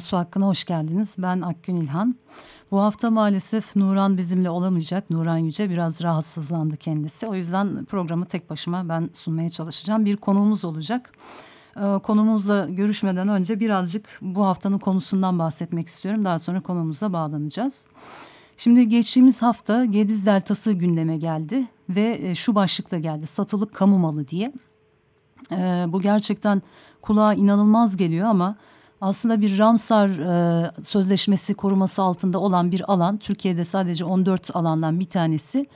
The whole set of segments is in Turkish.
Su Hakkı'na hoş geldiniz. Ben Akgün İlhan. Bu hafta maalesef Nuran bizimle olamayacak. Nuran Yüce biraz rahatsızlandı kendisi. O yüzden programı tek başıma ben sunmaya çalışacağım. Bir konuğumuz olacak. Ee, konumuzla görüşmeden önce birazcık bu haftanın konusundan bahsetmek istiyorum. Daha sonra konumuza bağlanacağız. Şimdi geçtiğimiz hafta Gediz Deltası gündeme geldi ve e, şu başlıkla geldi satılık kamu malı diye. Ee, bu gerçekten kulağa inanılmaz geliyor ama aslında bir Ramsar e, Sözleşmesi koruması altında olan bir alan. Türkiye'de sadece 14 alandan bir tanesi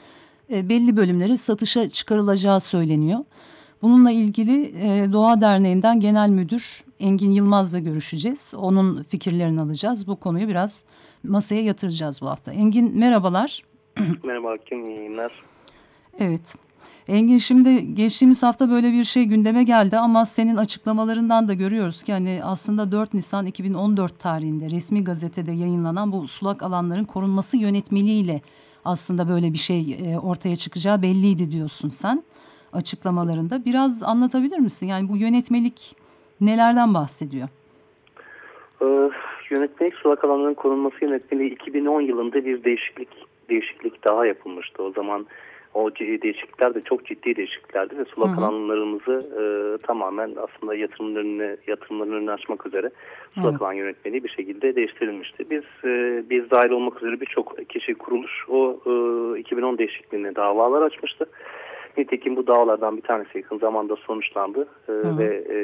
e, belli bölümleri satışa çıkarılacağı söyleniyor. Bununla ilgili e, Doğa Derneği'nden Genel Müdür Engin Yılmaz'la görüşeceğiz. Onun fikirlerini alacağız. Bu konuyu biraz masaya yatıracağız bu hafta. Engin merhabalar. Merhaba iyi yayınlar. Evet. Engin şimdi geçtiğimiz hafta böyle bir şey gündeme geldi ama senin açıklamalarından da görüyoruz ki hani aslında 4 Nisan 2014 tarihinde resmi gazetede yayınlanan bu sulak alanların korunması yönetmeliğiyle aslında böyle bir şey e, ortaya çıkacağı belliydi diyorsun sen açıklamalarında. Biraz anlatabilir misin? Yani bu yönetmelik nelerden bahsediyor? Ee, yönetmelik sulak alanların korunması yönetmeliği 2010 yılında bir değişiklik değişiklik daha yapılmıştı. O zaman o değişiklikler de çok ciddi değişikliklerdi ve sulak hı hı. alanlarımızı e, tamamen aslında yatırımların önüne, yatırımların önünü açmak üzere sulak evet. alan yönetmeliği bir şekilde değiştirilmişti. Biz e, biz dahil olmak üzere birçok kişi kuruluş o e, 2010 değişikliğine davalar açmıştı. Nitekim bu davalardan bir tanesi yakın zamanda sonuçlandı e, ve e,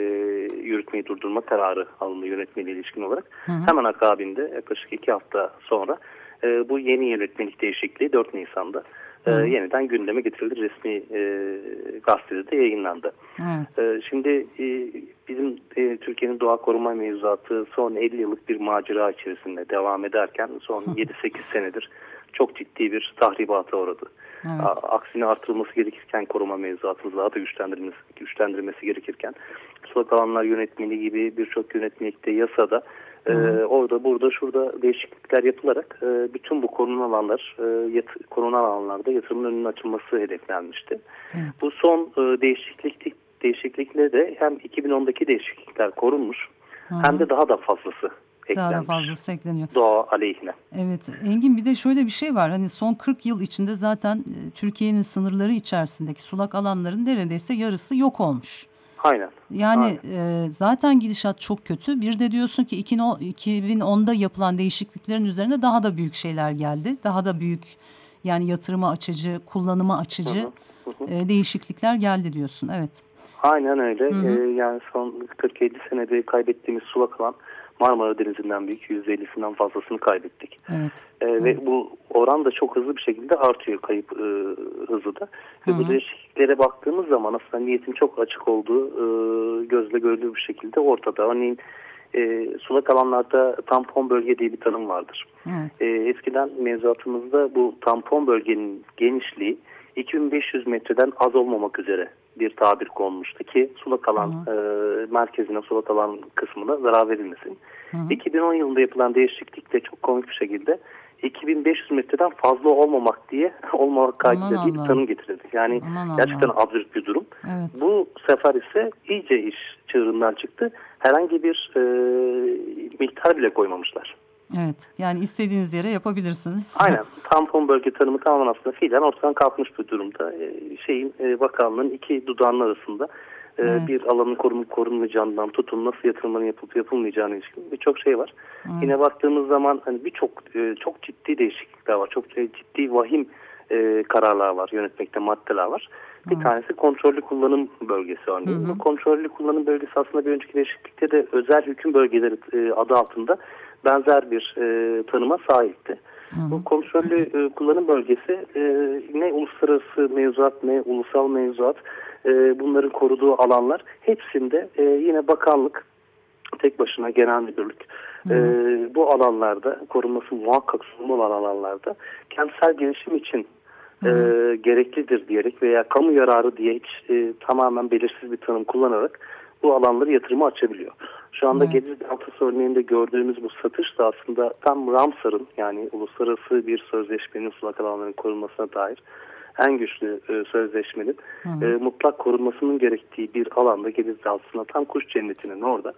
yürütmeyi durdurma kararı alındı yönetmeliğe ilişkin olarak. Hı hı. Hemen akabinde yaklaşık iki hafta sonra e, bu yeni yönetmelik değişikliği 4 Nisan'da e, yeniden gündeme getirildi. Resmi e, gazetede de yayınlandı. Evet. E, şimdi e, bizim e, Türkiye'nin doğa koruma mevzuatı son 50 yıllık bir macera içerisinde devam ederken son 7-8 senedir çok ciddi bir tahribata uğradı. Evet. Aksine artırılması gerekirken koruma mevzuatımız daha da güçlendirilmesi, güçlendirilmesi gerekirken sulak alanlar yönetmeliği gibi birçok yönetmelikte yasada ee, orada burada şurada değişiklikler yapılarak e, bütün bu korunan alanlar e, yat, korunan alanlarda yatırımın önünün açılması hedeflenmişti. Evet. Bu son e, değişiklik değişiklikle de hem 2010'daki değişiklikler korunmuş Hı -hı. hem de daha da fazlası eklenmiş. Daha da fazlası ekleniyor. Doğa aleyhine. Evet Engin bir de şöyle bir şey var. Hani son 40 yıl içinde zaten e, Türkiye'nin sınırları içerisindeki sulak alanların neredeyse yarısı yok olmuş. Aynen. Yani Aynen. E, zaten gidişat çok kötü. Bir de diyorsun ki 2010'da yapılan değişikliklerin üzerine daha da büyük şeyler geldi. Daha da büyük yani yatırıma açıcı, kullanıma açıcı hı hı. E, değişiklikler geldi diyorsun. Evet. Aynen öyle. Hı hı. E, yani son 47 senede kaybettiğimiz sulak alan Marmara Denizi'nden büyük %50'sinden fazlasını kaybettik. Evet. E, evet. Ve bu oran da çok hızlı bir şekilde artıyor kayıp e, hızı da. Ve Hı -hı. bu değişikliklere baktığımız zaman aslında niyetin çok açık olduğu e, gözle görülür bir şekilde ortada. Örneğin e, sulak alanlarda tampon bölge diye bir tanım vardır. Evet. E, eskiden mevzuatımızda bu tampon bölgenin genişliği 2500 metreden az olmamak üzere bir tabir konmuştu ki sulak alan hı hı. E, merkezine sulak alan kısmına zarar verilmesin. Hı hı. 2010 yılında yapılan değişiklikte çok komik bir şekilde 2500 metreden fazla olmamak diye olmamak kaydıyla bir tanım getirildi. Yani aman gerçekten Allah. absürt bir durum. Evet. Bu sefer ise iyice iş çığırından çıktı. Herhangi bir e, miktar bile koymamışlar. Evet yani istediğiniz yere yapabilirsiniz. Aynen tampon bölge tanımı tamamen aslında fiilen ortadan kalkmış bir durumda. Ee, şeyin e, bakanlığın iki dudağının arasında e, evet. bir alanın korunup korunmayacağından tutun nasıl yatırımların yapılıp yapılmayacağına ilişkin birçok şey var. Evet. Yine baktığımız zaman hani birçok e, çok ciddi değişiklikler var. Çok ciddi vahim e, kararlar var, yönetmekte maddeler var. Bir evet. tanesi kontrollü kullanım bölgesi örneğin. Hı hı. Bu kontrollü kullanım bölgesi aslında bir önceki değişiklikte de özel hüküm bölgeleri e, adı altında benzer bir e, tanıma sahipti. Hı hı. Bu kontrollü e, kullanım bölgesi e, ne uluslararası mevzuat ne ulusal mevzuat e, bunların koruduğu alanlar hepsinde e, yine bakanlık tek başına genel müdürlük e, bu alanlarda korunması muhakkak sorumlu olan alanlarda kentsel gelişim için e, gereklidir diyerek veya kamu yararı diye hiç e, tamamen belirsiz bir tanım kullanarak bu alanları yatırıma açabiliyor. Şu anda evet. Gezi Deltası örneğinde gördüğümüz bu satış da aslında tam Ramsar'ın yani uluslararası bir sözleşmenin sulak alanların korunmasına dair en güçlü e, sözleşmenin e, mutlak korunmasının gerektiği bir alanda Gediz Dalsı'na tam kuş cennetinin orada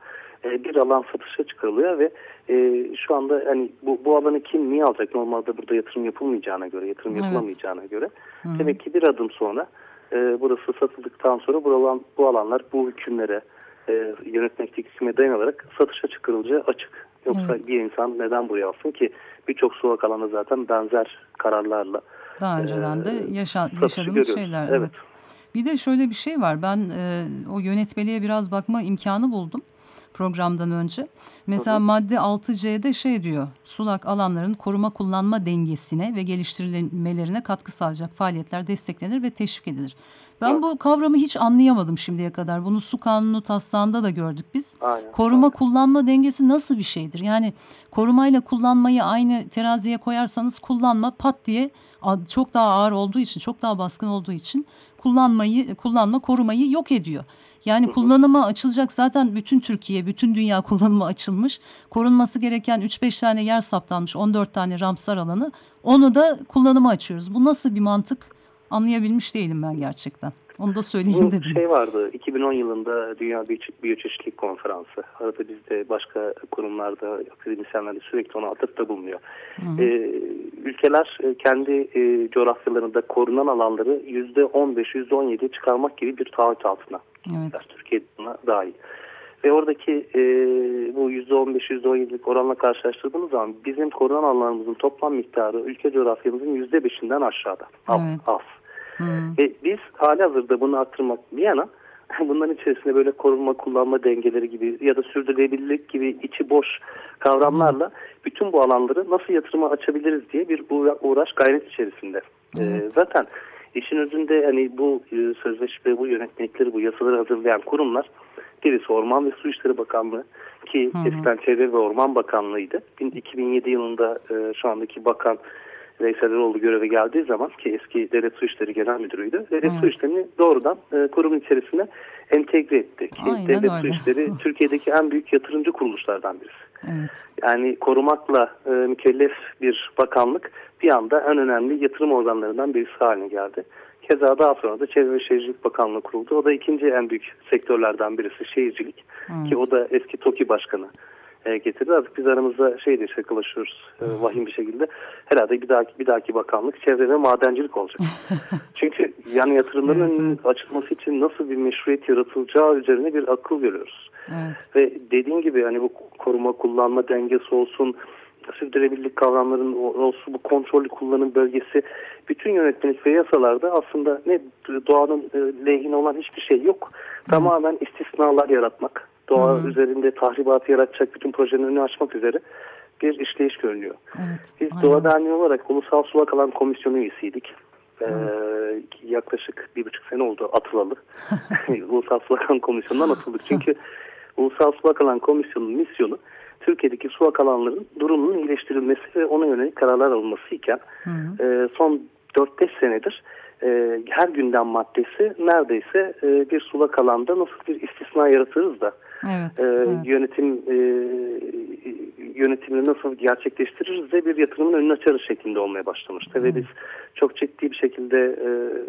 e, bir alan satışa çıkarılıyor ve e, şu anda hani bu, bu alanı kim niye alacak normalde burada yatırım yapılmayacağına göre yatırım evet. yapılamayacağına göre Hı. demek ki bir adım sonra e, burası satıldıktan sonra bu, alan, bu alanlar bu hükümlere e, yönetmekteki hüküme dayanarak satışa çıkarılacağı açık. Yoksa evet. bir insan neden buraya alsın ki birçok sulak alanda zaten benzer kararlarla daha önceden de yaşa, yaşadığımız şeyler. Evet. evet. Bir de şöyle bir şey var. Ben e, o yönetmeliğe biraz bakma imkanı buldum programdan önce. Mesela hı hı. madde 6C'de şey diyor. Sulak alanların koruma kullanma dengesine ve geliştirilmelerine katkı sağlayacak faaliyetler desteklenir ve teşvik edilir. Ben evet. bu kavramı hiç anlayamadım şimdiye kadar. Bunu su kanunu taslağında da gördük biz. Aynen, Koruma aynen. kullanma dengesi nasıl bir şeydir? Yani korumayla kullanmayı aynı teraziye koyarsanız kullanma pat diye çok daha ağır olduğu için, çok daha baskın olduğu için kullanmayı, kullanma korumayı yok ediyor. Yani kullanıma açılacak zaten bütün Türkiye, bütün dünya kullanıma açılmış. Korunması gereken 3-5 tane yer saptanmış, 14 tane Ramsar alanı. Onu da kullanıma açıyoruz. Bu nasıl bir mantık anlayabilmiş değilim ben gerçekten. Onu da söyleyeyim dedim. şey vardı 2010 yılında Dünya Biyoçeşitlilik Konferansı. Arada bizde başka kurumlarda akademisyenler de sürekli ona atıfta bulunuyor. Ee, ülkeler e, kendi e, coğrafyalarında korunan alanları %15-%17 çıkarmak gibi bir taahhüt altına. Evet. Türkiye buna dahil. Ve oradaki e, bu %15-%17'lik oranla karşılaştırdığımız zaman bizim korunan alanlarımızın toplam miktarı ülke coğrafyamızın %5'inden aşağıda. Az. Evet. az. Hmm. Ve biz hali hazırda bunu arttırmak bir yana bunların içerisinde böyle korunma kullanma dengeleri gibi ya da sürdürülebilirlik gibi içi boş kavramlarla bütün bu alanları nasıl yatırıma açabiliriz diye bir uğraş gayret içerisinde. Ee, evet. Ee, zaten işin özünde hani bu e, sözleşme, bu yönetmelikleri, bu yasaları hazırlayan kurumlar birisi Orman ve Su İşleri Bakanlığı ki hı hı. eskiden Çevre ve Orman Bakanlığı'ydı. 2007 yılında e, şu andaki bakan Veysel Eroğlu göreve geldiği zaman ki eski Devlet Su İşleri Genel Müdürü'ydü. Devlet evet. Su İşleri'ni doğrudan e, kurumun içerisine entegre etti. Ki Aynen Devlet öyle. Su İşleri Türkiye'deki en büyük yatırımcı kuruluşlardan birisi. Evet. Yani korumakla e, mükellef bir bakanlık bir anda en önemli yatırım organlarından birisi haline geldi. Keza daha sonra da Çevre ve Şehircilik Bakanlığı kuruldu. O da ikinci en büyük sektörlerden birisi şehircilik. Evet. Ki o da eski TOKİ Başkanı e, getirdi. Artık biz aramızda şeyde şakalaşıyoruz e, vahim bir şekilde. Herhalde bir dahaki bir dahaki bakanlık çevre ve madencilik olacak. Çünkü yani yatırımların evet, açılması için nasıl bir meşruiyet yaratılacağı üzerine bir akıl görüyoruz. Evet. Ve dediğin gibi hani bu koruma kullanma dengesi olsun sürdürülebilirlik kavramlarının olsun bu kontrollü kullanım bölgesi bütün yönetmelik ve yasalarda aslında ne doğanın e, lehine olan hiçbir şey yok. Tamamen istisnalar yaratmak doğa hmm. üzerinde tahribatı yaratacak bütün projenin önünü açmak üzere bir işleyiş görünüyor. Evet, Biz aynen. Doğa Derneği olarak Ulusal Sulak Alan Komisyonu üyesiydik. Ee, yaklaşık bir buçuk sene oldu atılalı. Ulusal Sulak Alan Komisyonu'ndan atıldık. Çünkü Ulusal Sulak Alan Komisyonu'nun misyonu Türkiye'deki sulak alanların durumunun iyileştirilmesi ve ona yönelik kararlar alınması iken e, son 4-5 senedir e, her gündem maddesi neredeyse e, bir sulak alanda nasıl bir istisna yaratırız da evet, e, evet. yönetim e, yönetimini nasıl gerçekleştiririz de bir yatırımın önünü açarız şeklinde olmaya başlamıştı. Ve biz çok ciddi bir şekilde e,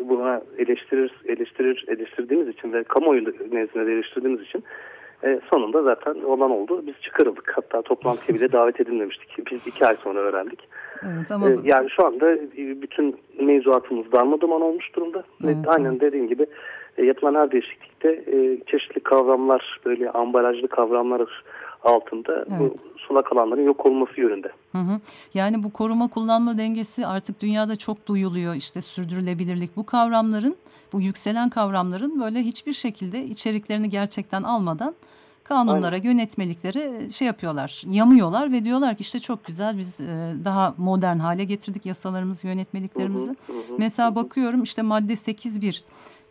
buna eleştirir, eleştirir, eleştirdiğimiz için ve kamuoyu nezdinde eleştirdiğimiz için e, sonunda zaten olan oldu. Biz çıkarıldık. Hatta toplantıya bile davet edilmemiştik. Biz iki ay sonra öğrendik. Evet, ama... E, yani şu anda bütün mevzuatımız darmaduman olmuş durumda. Evet, Ve aynen evet. dediğim gibi e, yapılan her değişiklikte e, çeşitli kavramlar, böyle ambalajlı kavramlar altında evet. bu sulak alanların yok olması yönünde. Hı hı. Yani bu koruma kullanma dengesi artık dünyada çok duyuluyor. İşte sürdürülebilirlik bu kavramların, bu yükselen kavramların böyle hiçbir şekilde içeriklerini gerçekten almadan kanunlara, Aynen. yönetmeliklere şey yapıyorlar, yamıyorlar ve diyorlar ki işte çok güzel biz daha modern hale getirdik yasalarımızı, yönetmeliklerimizi. Hı hı hı. Mesela bakıyorum işte madde 8.1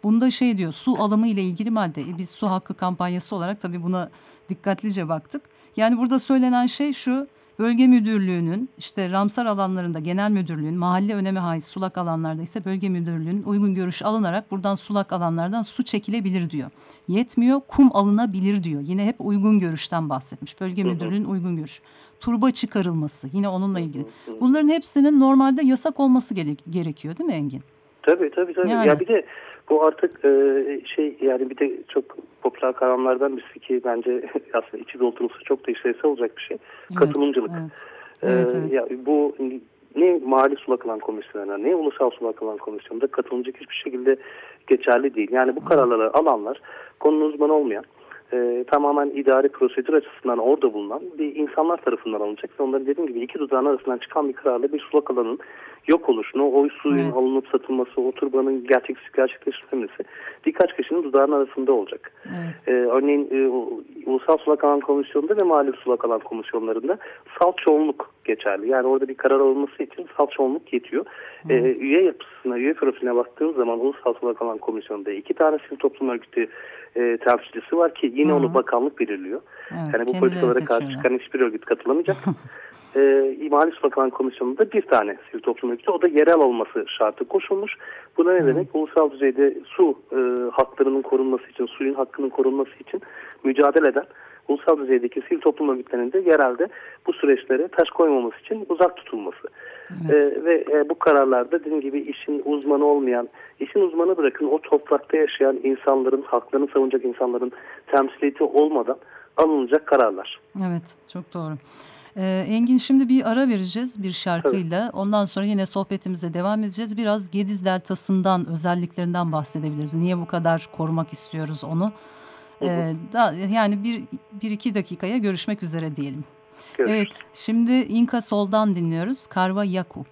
Bunda şey diyor su alımı ile ilgili madde. E, biz su hakkı kampanyası olarak tabii buna dikkatlice baktık. Yani burada söylenen şey şu Bölge müdürlüğünün işte Ramsar alanlarında genel müdürlüğün mahalle öneme haiz sulak alanlarda ise bölge müdürlüğünün uygun görüş alınarak buradan sulak alanlardan su çekilebilir diyor. Yetmiyor kum alınabilir diyor. Yine hep uygun görüşten bahsetmiş. Bölge müdürlüğünün uygun görüş. Turba çıkarılması yine onunla ilgili. Bunların hepsinin normalde yasak olması gerekiyor değil mi Engin? Tabii tabii tabii. Yani. Ya bir de bu artık e, şey yani bir de çok popüler kavramlardan birisi ki bence aslında içi doldurulsa çok da işlevsel olacak bir şey. Evet, Katılımcılık. Evet. Ee, evet, evet. Ya bu ne mali sulak alan komisyonuna ne ulusal sulak alan komisyonunda katılımcılık hiçbir şekilde geçerli değil. Yani bu kararları alanlar konunun uzmanı olmayan e, tamamen idari prosedür açısından orada bulunan bir insanlar tarafından alınacak ve onların dediğim gibi iki dudağın arasından çıkan bir kararla bir sulak alanın yok oluşunu, o suyun evet. alınıp satılması, o turbanın gerçek, gerçekleştirilmesi birkaç kişinin dudağın arasında olacak. Evet. Ee, örneğin e, Ulusal Sulak Alan Komisyonu'nda ve Mali Sulak Alan Komisyonlarında salt çoğunluk geçerli. Yani orada bir karar alınması için salt çoğunluk yetiyor. Evet. Ee, üye yapısına, üye profiline baktığınız zaman Ulusal Sulak Alan Komisyonu'nda iki tane sivil toplum örgütü e, temsilcisi var ki yine Hı -hı. onu bakanlık belirliyor. Evet, yani bu politikalara karşı çıkan hiçbir örgüt katılamayacak. e, Mali Sulak Komisyonu'nda bir tane sivil toplum örgütü o da yerel olması şartı koşulmuş. Buna ne demek? Hmm. Ulusal düzeyde su e, haklarının korunması için, suyun hakkının korunması için mücadele eden ulusal düzeydeki sivil toplum örgütlerinin de yerelde bu süreçlere taş koymaması için uzak tutulması. Evet. E, ve e, bu kararlarda dediğim gibi işin uzmanı olmayan, işin uzmanı bırakın o toprakta yaşayan insanların, haklarını savunacak insanların temsiliyeti olmadan alınacak kararlar. Evet, çok doğru. Ee, Engin şimdi bir ara vereceğiz bir şarkıyla. Evet. Ondan sonra yine sohbetimize devam edeceğiz. Biraz Gediz Deltası'ndan, özelliklerinden bahsedebiliriz. Niye bu kadar korumak istiyoruz onu? Ee, da, yani bir, bir iki dakikaya görüşmek üzere diyelim. Görüşürüz. Evet, şimdi İnka Sol'dan dinliyoruz. Karva Yaku.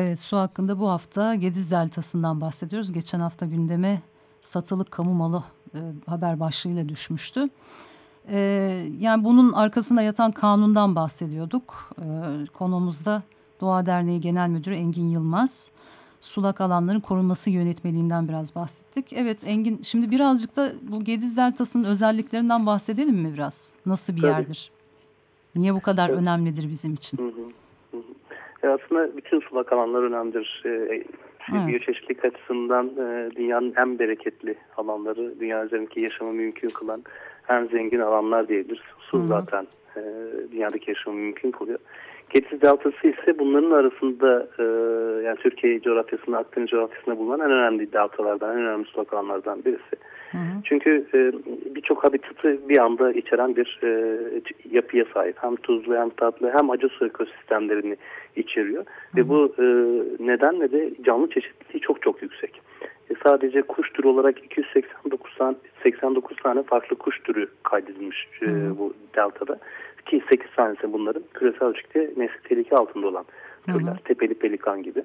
Evet su hakkında bu hafta Gediz Deltası'ndan bahsediyoruz. Geçen hafta gündeme satılık kamu malı e, haber başlığıyla düşmüştü. E, yani bunun arkasında yatan kanundan bahsediyorduk. E, konumuzda Doğa Derneği Genel Müdürü Engin Yılmaz. Sulak alanların korunması yönetmeliğinden biraz bahsettik. Evet Engin şimdi birazcık da bu Gediz Deltası'nın özelliklerinden bahsedelim mi biraz? Nasıl bir Tabii. yerdir? Niye bu kadar evet. önemlidir bizim için? Hı hı. E aslında bütün sulak alanlar önemlidir. E, evet. Biyoçeşitlik açısından e, dünyanın en bereketli alanları, dünya üzerindeki yaşamı mümkün kılan en zengin alanlar diyebiliriz. Su -hı. zaten e, dünyadaki yaşamı mümkün kılıyor. Gediz Deltası ise bunların arasında e, yani Türkiye coğrafyasında, Akdeniz coğrafyasında bulunan en önemli deltalardan, en önemli sulak alanlardan birisi. Hı hı. Çünkü e, birçok habitatı bir anda içeren bir e, yapıya sahip. Hem tuzlu hem tatlı hem acı su ekosistemlerini içeriyor. Hı hı. Ve bu e, nedenle de canlı çeşitliliği çok çok yüksek. E, sadece kuş türü olarak 289 tane, 89 tane farklı kuş türü kaydedilmiş e, bu deltada. Ki 8 tanesi bunların küresel ölçekte nesli tehlike altında olan türler. Hı hı. Tepeli pelikan gibi.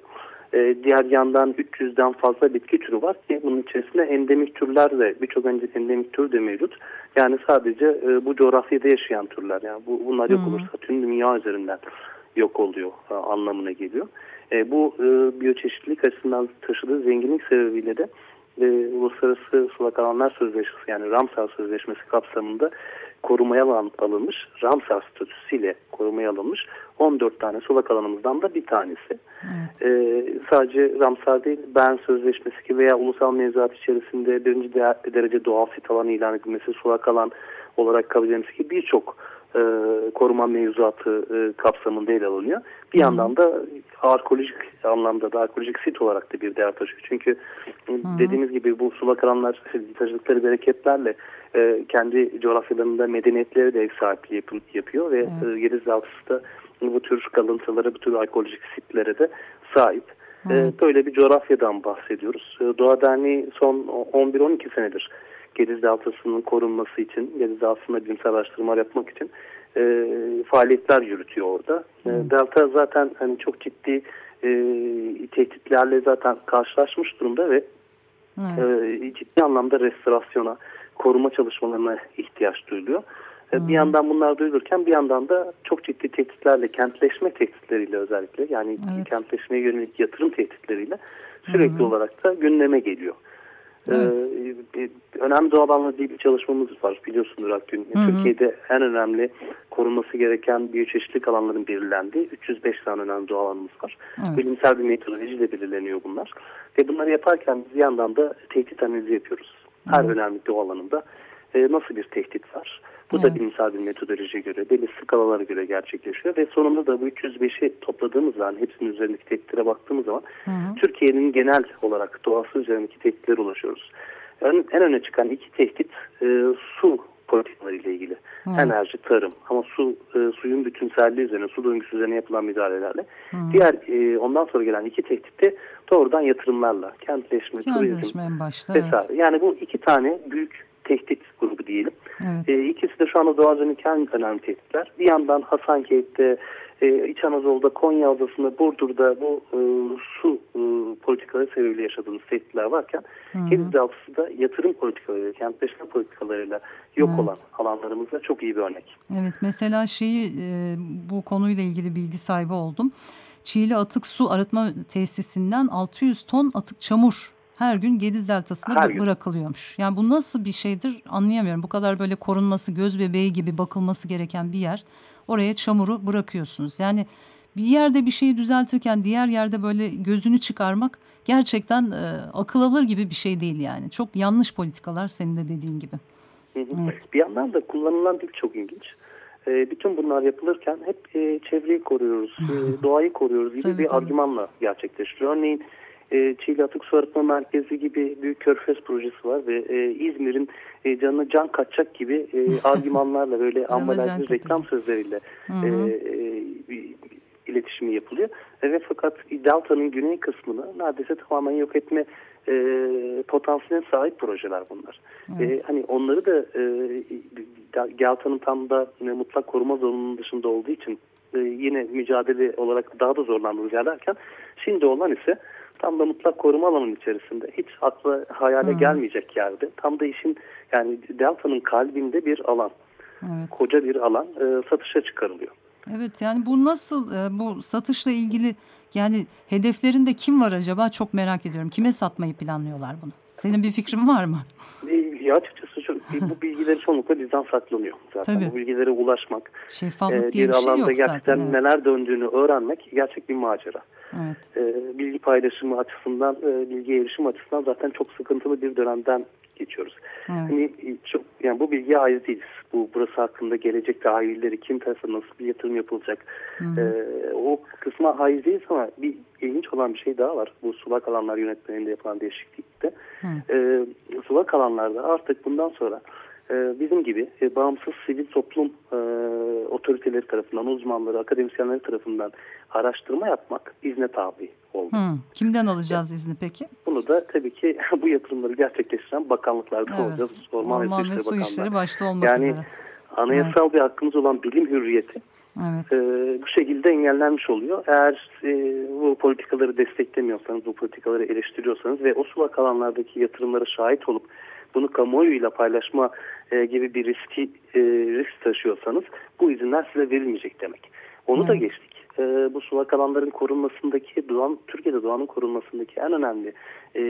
E, diğer yandan 300'den fazla bitki türü var ki bunun içerisinde endemik türler de birçok endemik tür de mevcut. Yani sadece e, bu coğrafyada yaşayan türler. Yani bu, bunlar yok olursa tüm dünya üzerinden yok oluyor e, anlamına geliyor. E, bu e, biyoçeşitlilik açısından taşıdığı zenginlik sebebiyle de e, Uluslararası Sulak Alanlar Sözleşmesi yani Ramsar Sözleşmesi kapsamında korumaya alınmış, Ramsar statüsüyle korumaya alınmış 14 tane sulak alanımızdan da bir tanesi. Evet. Ee, sadece Ramsar değil, Ben Sözleşmesi gibi veya ulusal mevzuat içerisinde birinci derece doğal sit alan ilan edilmesi, sulak alan olarak kabul edilmesi gibi birçok e, koruma mevzuatı e, kapsamında ele alınıyor. Bir Hı. yandan da arkeolojik anlamda da arkeolojik sit olarak da bir değer taşıyor. Çünkü Hı. dediğimiz gibi bu sulak alanlar taşıdıkları bereketlerle e, kendi coğrafyalarında medeniyetlere de ev sahipliği yap yapıyor ve evet. e, Yediz Daltısı da bu tür kalıntılara, bu tür arkeolojik sitlere de sahip. E, evet. Böyle bir coğrafyadan bahsediyoruz. E, Doğa Derneği son 11-12 senedir Gediz Deltası'nın korunması için, Gediz Deltası'nda bilimsel araştırmalar yapmak için e, faaliyetler yürütüyor orada. E, Delta zaten hani çok ciddi e, tehditlerle zaten karşılaşmış durumda ve evet. e, ciddi anlamda restorasyona, koruma çalışmalarına ihtiyaç duyuluyor. Hmm. Bir yandan bunlar duyulurken bir yandan da çok ciddi tehditlerle, kentleşme tehditleriyle özellikle yani evet. kentleşmeye yönelik yatırım tehditleriyle sürekli hmm. olarak da gündeme geliyor. Evet. Ee, önemli doğal alanla bir çalışmamız var biliyorsunuz Akgün. Hı hı. Türkiye'de en önemli korunması gereken biyoçeşitlik alanların belirlendiği 305 tane önemli doğal alanımız var. Evet. Bilimsel bir metodolojiyle belirleniyor bunlar. Ve bunları yaparken biz bir yandan da tehdit analizi yapıyoruz. Her evet. önemli doğal alanında e, nasıl bir tehdit var? Bu evet. da bilimsel bir metodolojiye göre, belli skalalara göre gerçekleşiyor ve sonunda da bu 305'i topladığımız zaman, hepsinin üzerindeki tehditlere baktığımız zaman Türkiye'nin genel olarak doğası üzerindeki tehditlere ulaşıyoruz. En, en öne çıkan iki tehdit e, su politikaları ile ilgili. Evet. Enerji, tarım ama su e, suyun bütünselliği üzerine, su döngüsü üzerine yapılan müdahalelerle. Hı. Diğer e, ondan sonra gelen iki tehdit de doğrudan yatırımlarla, kentleşme, kentleşme turizm başta, vesaire. Evet. Yani bu iki tane büyük tehdit grubu diyelim. Evet. E, ikisi de şu anda Doğu Azer'in en önemli tehditler. Bir yandan Hasankeyf'te, e, İç Anadolu'da, Konya Adası'nda, Burdur'da bu e, su e, politikaları sebebiyle yaşadığımız tehditler varken Gediz da yatırım politikalarıyla, kentleşme politikalarıyla yok evet. olan alanlarımızda çok iyi bir örnek. Evet mesela şeyi e, bu konuyla ilgili bilgi sahibi oldum. Çiğli Atık Su Arıtma Tesisinden 600 ton atık çamur her gün Gediz Deltası'na her bırakılıyormuş. Yani bu nasıl bir şeydir anlayamıyorum. Bu kadar böyle korunması, göz bebeği gibi bakılması gereken bir yer. Oraya çamuru bırakıyorsunuz. Yani bir yerde bir şeyi düzeltirken diğer yerde böyle gözünü çıkarmak gerçekten e, akıl alır gibi bir şey değil yani. Çok yanlış politikalar senin de dediğin gibi. Evet. Bir yandan da kullanılan dil çok ilginç. E, bütün bunlar yapılırken hep e, çevreyi koruyoruz, e, doğayı koruyoruz gibi tabii, bir tabii. argümanla gerçekleştiriyor. Örneğin e, Çiğli Atık Su Arıtma Merkezi gibi büyük körfez projesi var ve e, İzmir'in e, canına can kaçacak gibi e, argümanlarla böyle ambalajlı reklam sözleriyle e, e, iletişimi yapılıyor. Ve fakat Delta'nın güney kısmını neredeyse tamamen yok etme e, potansiyeline sahip projeler bunlar. Evet. E, hani onları da e, Delta'nın tam da e, mutlak koruma zonunun dışında olduğu için e, yine mücadele olarak daha da zorlandığımız yerlerken şimdi olan ise tam da mutlak koruma alanının içerisinde hiç akla hayale hmm. gelmeyecek yerde tam da işin yani Delta'nın kalbinde bir alan evet. koca bir alan e, satışa çıkarılıyor. Evet yani bu nasıl e, bu satışla ilgili yani hedeflerinde kim var acaba çok merak ediyorum. Kime satmayı planlıyorlar bunu? Senin bir fikrin var mı? Ya açıkçası çok, bu bilgileri çoğunlukla bizden saklanıyor zaten. Tabii. Bu bilgilere ulaşmak, Şeffaflık e, diye bir, bir şey yok gerçekten zaten. Evet. neler döndüğünü öğrenmek gerçek bir macera. Evet. E, bilgi paylaşımı açısından, e, bilgi erişim açısından zaten çok sıkıntılı bir dönemden geçiyoruz. Evet. Hani çok yani bu bilgiye hayır değiliz. Bu burası hakkında gelecek tahilleri kim tarafından nasıl bir yatırım yapılacak. Ee, o kısma hayır değiliz ama bir ilginç olan bir şey daha var. Bu sulak alanlar yönetmeninde yapılan değişiklikte. Ee, sulak alanlarda artık bundan sonra e, bizim gibi e, bağımsız sivil toplum e, otoriteleri tarafından, uzmanları, akademisyenleri tarafından araştırma yapmak izne tabi oldu. Hmm. Kimden alacağız izni peki? Bunu da tabii ki bu yatırımları gerçekleştiren bakanlıklarda evet. olacağız. Orman, Orman ve, Su İşleri başta olmak yani, üzere. Anayasal evet. bir hakkımız olan bilim hürriyeti Evet. E, bu şekilde engellenmiş oluyor. Eğer e, bu politikaları desteklemiyorsanız, bu politikaları eleştiriyorsanız ve o sulak alanlardaki yatırımlara şahit olup bunu kamuoyuyla paylaşma e, gibi bir riski e, risk taşıyorsanız bu izinler size verilmeyecek demek. Onu evet. da geçtik. E, bu sulak alanların korunmasındaki, doğan, Türkiye'de doğanın korunmasındaki en önemli e,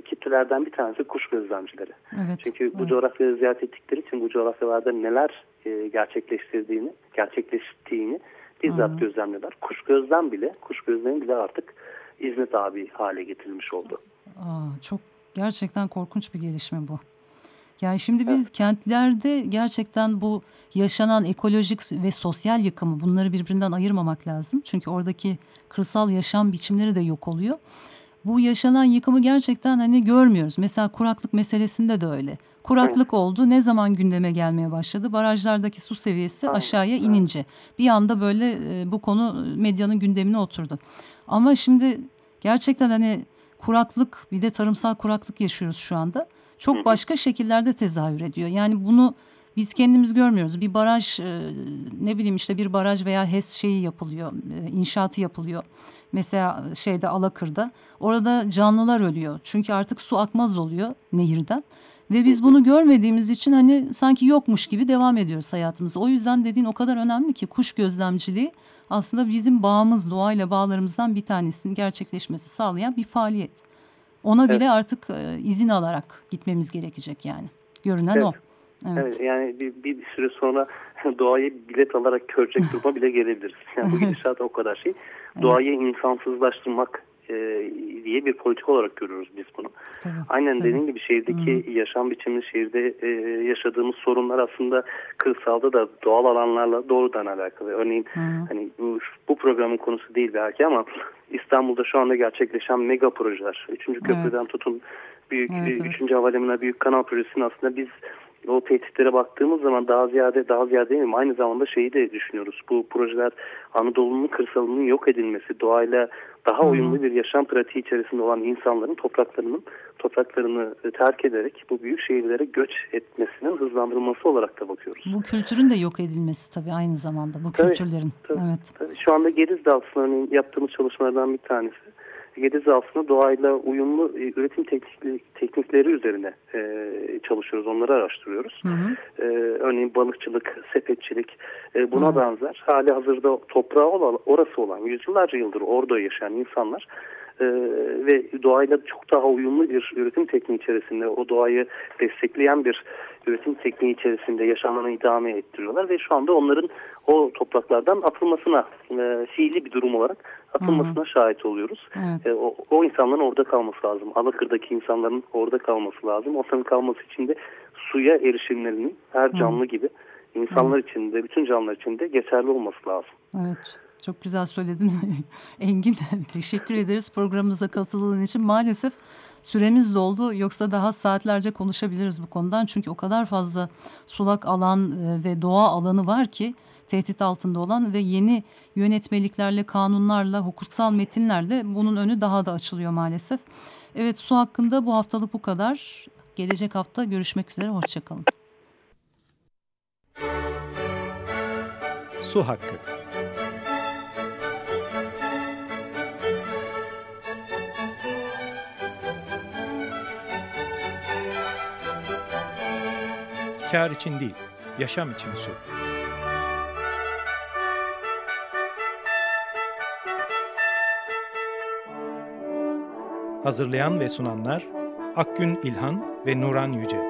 kitlelerden bir tanesi kuş gözlemcileri. Evet. Çünkü bu evet. coğrafyayı ziyaret ettikleri için bu coğrafyalarda neler e, gerçekleştirdiğini, gerçekleştiğini bizzat Hı. gözlemliyorlar. Kuş gözlem bile, kuş gözlemi bile artık izne tabi hale getirilmiş oldu. Aa, çok gerçekten korkunç bir gelişme bu. Yani şimdi biz evet. kentlerde gerçekten bu yaşanan ekolojik ve sosyal yıkımı bunları birbirinden ayırmamak lazım. Çünkü oradaki kırsal yaşam biçimleri de yok oluyor. Bu yaşanan yıkımı gerçekten hani görmüyoruz. Mesela kuraklık meselesinde de öyle. Kuraklık oldu. Ne zaman gündeme gelmeye başladı? Barajlardaki su seviyesi aşağıya inince. Bir anda böyle e, bu konu medyanın gündemine oturdu. Ama şimdi gerçekten hani kuraklık bir de tarımsal kuraklık yaşıyoruz şu anda. Çok başka şekillerde tezahür ediyor. Yani bunu biz kendimiz görmüyoruz. Bir baraj e, ne bileyim işte bir baraj veya HES şeyi yapılıyor, e, inşaatı yapılıyor. Mesela şeyde Alakır'da orada canlılar ölüyor. Çünkü artık su akmaz oluyor nehirden. Ve biz bunu görmediğimiz için hani sanki yokmuş gibi devam ediyoruz hayatımıza. O yüzden dediğin o kadar önemli ki kuş gözlemciliği aslında bizim bağımız, doğayla bağlarımızdan bir tanesinin gerçekleşmesi sağlayan bir faaliyet. Ona evet. bile artık e, izin alarak gitmemiz gerekecek yani. Görünen evet. o. Evet. evet yani bir, bir, süre sonra doğayı bilet alarak görecek duruma bile gelebiliriz. Yani bu gidişat o kadar şey. Evet. Doğayı insansızlaştırmak e, diye bir politika olarak görüyoruz biz bunu. Tabii, Aynen tabii. dediğim gibi şehirdeki Hı. yaşam biçimi, şehirde e, yaşadığımız sorunlar aslında kırsalda da doğal alanlarla doğrudan alakalı. Örneğin Hı. hani bu, bu programın konusu değil belki ama İstanbul'da şu anda gerçekleşen mega projeler. Üçüncü köprüden evet. tutun büyük evet, evet. üçüncü havalimanına büyük kanal projesinin aslında biz o tehditlere baktığımız zaman daha ziyade daha ziyade değil mi? Aynı zamanda şeyi de düşünüyoruz. Bu projeler Anadolu'nun kırsalının yok edilmesi, doğayla daha uyumlu bir yaşam pratiği içerisinde olan insanların topraklarının topraklarını terk ederek bu büyük şehirlere göç etmesinin hızlandırılması olarak da bakıyoruz. Bu kültürün de yok edilmesi tabii aynı zamanda bu tabii, kültürlerin. Tabii, evet. Tabii. Şu anda Gediz'de aslında yaptığımız çalışmalardan bir tanesi Gediz aslında doğayla uyumlu e, üretim teknikleri üzerine e, çalışıyoruz, onları araştırıyoruz. Hı hı. E, örneğin balıkçılık, sepetçilik e, buna hı. benzer. Hali hazırda toprağı olan, orası olan, yüzyıllarca yıldır orada yaşayan insanlar e, ve doğayla çok daha uyumlu bir üretim tekniği içerisinde, o doğayı destekleyen bir üretim tekniği içerisinde yaşamlarını idame ettiriyorlar ve şu anda onların o topraklardan atılmasına e, fiili bir durum olarak atılmasına Hı -hı. şahit oluyoruz. Evet. E, o, o insanların orada kalması lazım. Alakır'daki insanların orada kalması lazım. Onların kalması için de suya erişimlerinin her canlı Hı -hı. gibi insanlar Hı -hı. için de bütün canlılar için de geçerli olması lazım. Evet. Çok güzel söyledin Engin. Teşekkür ederiz programımıza katıldığın için. Maalesef süremiz doldu. Yoksa daha saatlerce konuşabiliriz bu konudan. Çünkü o kadar fazla sulak alan e, ve doğa alanı var ki tehdit altında olan ve yeni yönetmeliklerle, kanunlarla, hukuksal metinlerle bunun önü daha da açılıyor maalesef. Evet su hakkında bu haftalık bu kadar. Gelecek hafta görüşmek üzere. Hoşçakalın. Su hakkı. Kar için değil, yaşam için su. Hazırlayan ve sunanlar Akgün İlhan ve Nuran Yüce.